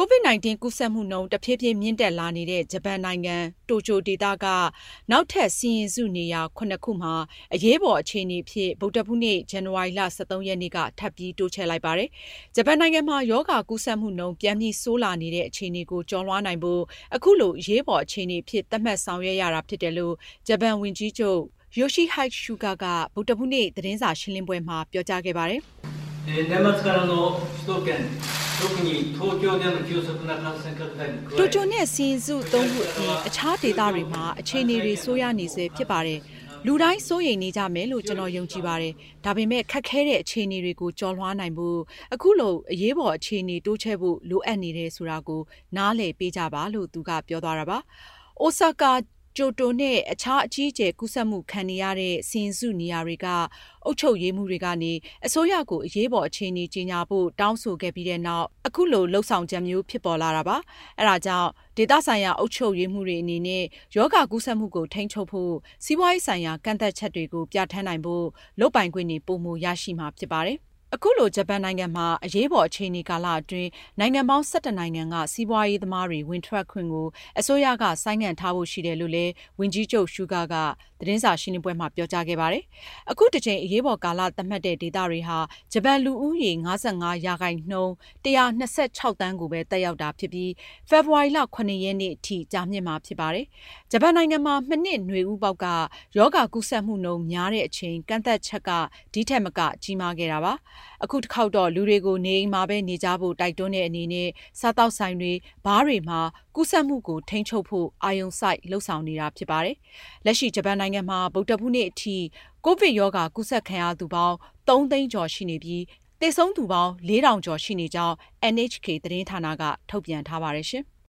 COVID-19 ကူးစက်မှုနှုန်း တဖြည်းဖြည်းမြင့်တက်လာနေတဲ့ ဂျပန်နိုင်ငံ တိုကျိုဒေသက နောက်ထပ် စီရင်စုနေရာ၇ခုမှာ အရေးပေါ်အခြေအနေအဖြစ် ဗုဒ္ဓဟူးနေ့ ဇန်နဝါရီလ၁၃ရက်နေ့က ထပ်ပြီး တိုးချဲ့လိုက်ပါတယ်။ဂျပန်နိုင်ငံမှာ ရောဂါကူးစက်မှုနှုန်း ပြန်ပြီး ဆိုးလာနေတဲ့ အခြေအနေကို ကျော်လွှားနိုင်ဖို့ အခုလို အရေးပေါ်အခြေအနေအဖြစ် သတ်မှတ်ဆောင်ရွက်ရတာဖြစ်တယ်လို့ ဂျပန်ဝန်ကြီးချုပ် Yoshihide Suga က ဗုဒ္ဓဟူးနေ့ သတင်းစာရှင်းလင်းပွဲမှာ ပြောကြားခဲ့ပါတယ်။ တိုကျိုနဲ့စီရင်စုသုံးခုအပြင်အခြားဒေသတွေမှာအခြေအနေတွေဆိုးရနေစေဖြစ်ပါတယ်။လူတိုင်းစိုးရိမ်နေကြမယ်လို့ကျွန်တော်ယုံကြည်ပါတယ်။ဒါပေမဲ့ခက်ခဲတဲ့အခြေအနေတွေကိုကျော်လွှားနိုင်ဖို့အခုလိုအရေးပေါ်အခြေအနေတိုးချဲ့ဖို့လိုအပ်နေတယ်ဆိုတာကိုနားလည်ပေးကြပါလို့သူကပြောသွားတာပါ။အိုဆာကာ ကျိုတိုနဲ့အခြားအကြီးအကျယ်ကူးစက်မှုခံနေရတဲ့စီရင်စုနေရာတွေကအုပ်ချုပ်ရေးမှူးတွေကနေအစိုးရကိုအရေးပေါ်အခြေအနေကြေညာဖို့တောင်းဆိုခဲ့ပြီးတဲ့နောက်အခုလိုလှုပ်ဆောင်ချက်မျိုးဖြစ်ပေါ်လာတာပါ။အဲဒါကြောင့်ဒေသဆိုင်ရာအုပ်ချုပ်ရေးမှူးတွေအနေနဲ့ရောဂါကူးစက်မှုကိုထိန်းချုပ်ဖို့စီးပွားရေးဆိုင်ရာကန့်သက်ချက်တွေကိုပြဋ္ဌာန်းနိုင်ဖို့လုပ်ပိုင်ခွင့်တွေပိုမိုရရှိမှာဖြစ်ပါတယ်။ အခုလို ဂျပန်နိုင်ငံမှာ အရေးပေါ်အခြေအနေကာလအတွင်း နိုင်ငံပေါင်း ၁၁ နိုင်ငံက စီးပွားရေးသမားတွေ ဝင်ထွက်ခွင့်ကို အစိုးရက ဆိုင်းငံ့ထားဖို့ရှိတယ်လို့လည်း ဝန်ကြီးချုပ် Suga က သတင်းစာရှင်းလင်းပွဲမှာ ပြောကြားခဲ့ပါတယ်။အခုတကြိမ် အရေးပေါ်ကာလသတ်မှတ်တဲ့ ဒေသတွေဟာ ဂျပန်လူဦးရေ ၅၅ ရာခိုင်နှုန်း ၁၂၆ သန်းကိုပဲ သက်ရောက်တာဖြစ်ပြီး ဖေဖော်ဝါရီလ ၇ ရက်နေ့အထိ ကြာမြင့်မှာဖြစ်ပါတယ်။ဂျပန်နိုင်ငံမှာ မနှစ်နွေဦးပေါက်က ရောဂါကူးစက်မှုနှုန်းများတဲ့အချိန် ကန့်သတ်ချက်က ဒီထက်မက ကြီးမားခဲ့တာပါ။အခုတစ်ခေါက်တော့လူတွေကိုနေအိမ်မှာပဲနေကြဖို့တိုက်တွန်းတဲ့အနေနဲ့စားတောက်ဆိုင်တွေဘားတွေမှာကူးစက်မှုကိုထိန်းချုပ်ဖို့အာယုံစိုက်လှုံ့ဆော်နေတာဖြစ်ပါတယ်။လက်ရှိဂျပန်နိုင်ငံမှာဗုဒ္ဓဖူးနေ့အထိကိုဗစ်ရောဂါကူးစက်ခံရသူပေါင်း3သိန်းကျော်ရှိနေပြီးသေဆုံးသူပေါင်း4000ကျော်ရှိနေကြောင်း NHK သတင်းဌာနကထုတ်ပြန်ထားပါတယ်ရှင်။